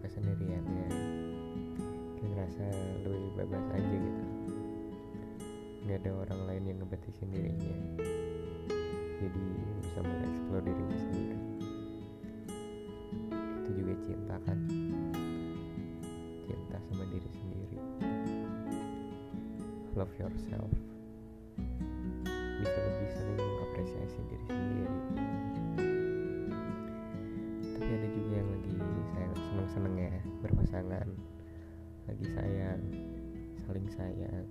nggak sendirian ya. Kayak ngerasa lebih bebas aja gitu. Nggak ada orang lain yang ngebatasin dirinya. Jadi bisa mengeksplor dirinya sendiri. Itu juga cinta kan? Cinta sama diri sendiri. Love yourself. Berpasangan lagi sayang saling sayang.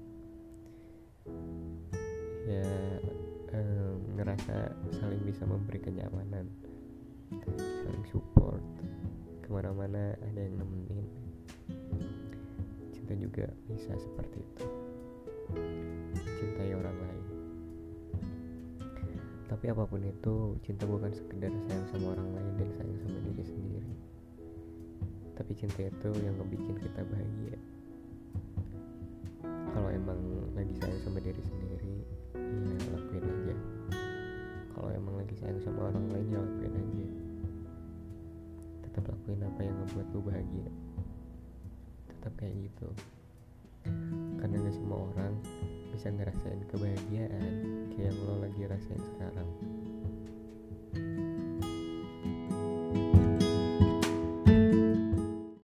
Ya em, ngerasa saling bisa memberi kenyamanan saling support. Ke mana-mana ada yang nemenin. Cinta juga bisa seperti itu. Cintai orang lain. Tapi apa pun itu cinta bukan sekedar sayang sama orang lain dan sayang sama diri tapi cinta itu yang ngebikin kita bahagia. Kalau emang lagi sayang sama diri sendiri ya lakuin aja. Kalau emang lagi sayang sama orang lain ya lakuin aja. Tetap lakuin apa yang ngebuat lu bahagia. Tetap kayak gitu. Karena gak semua orang bisa ngerasain kebahagiaan kayak yang lo lagi rasain sekarang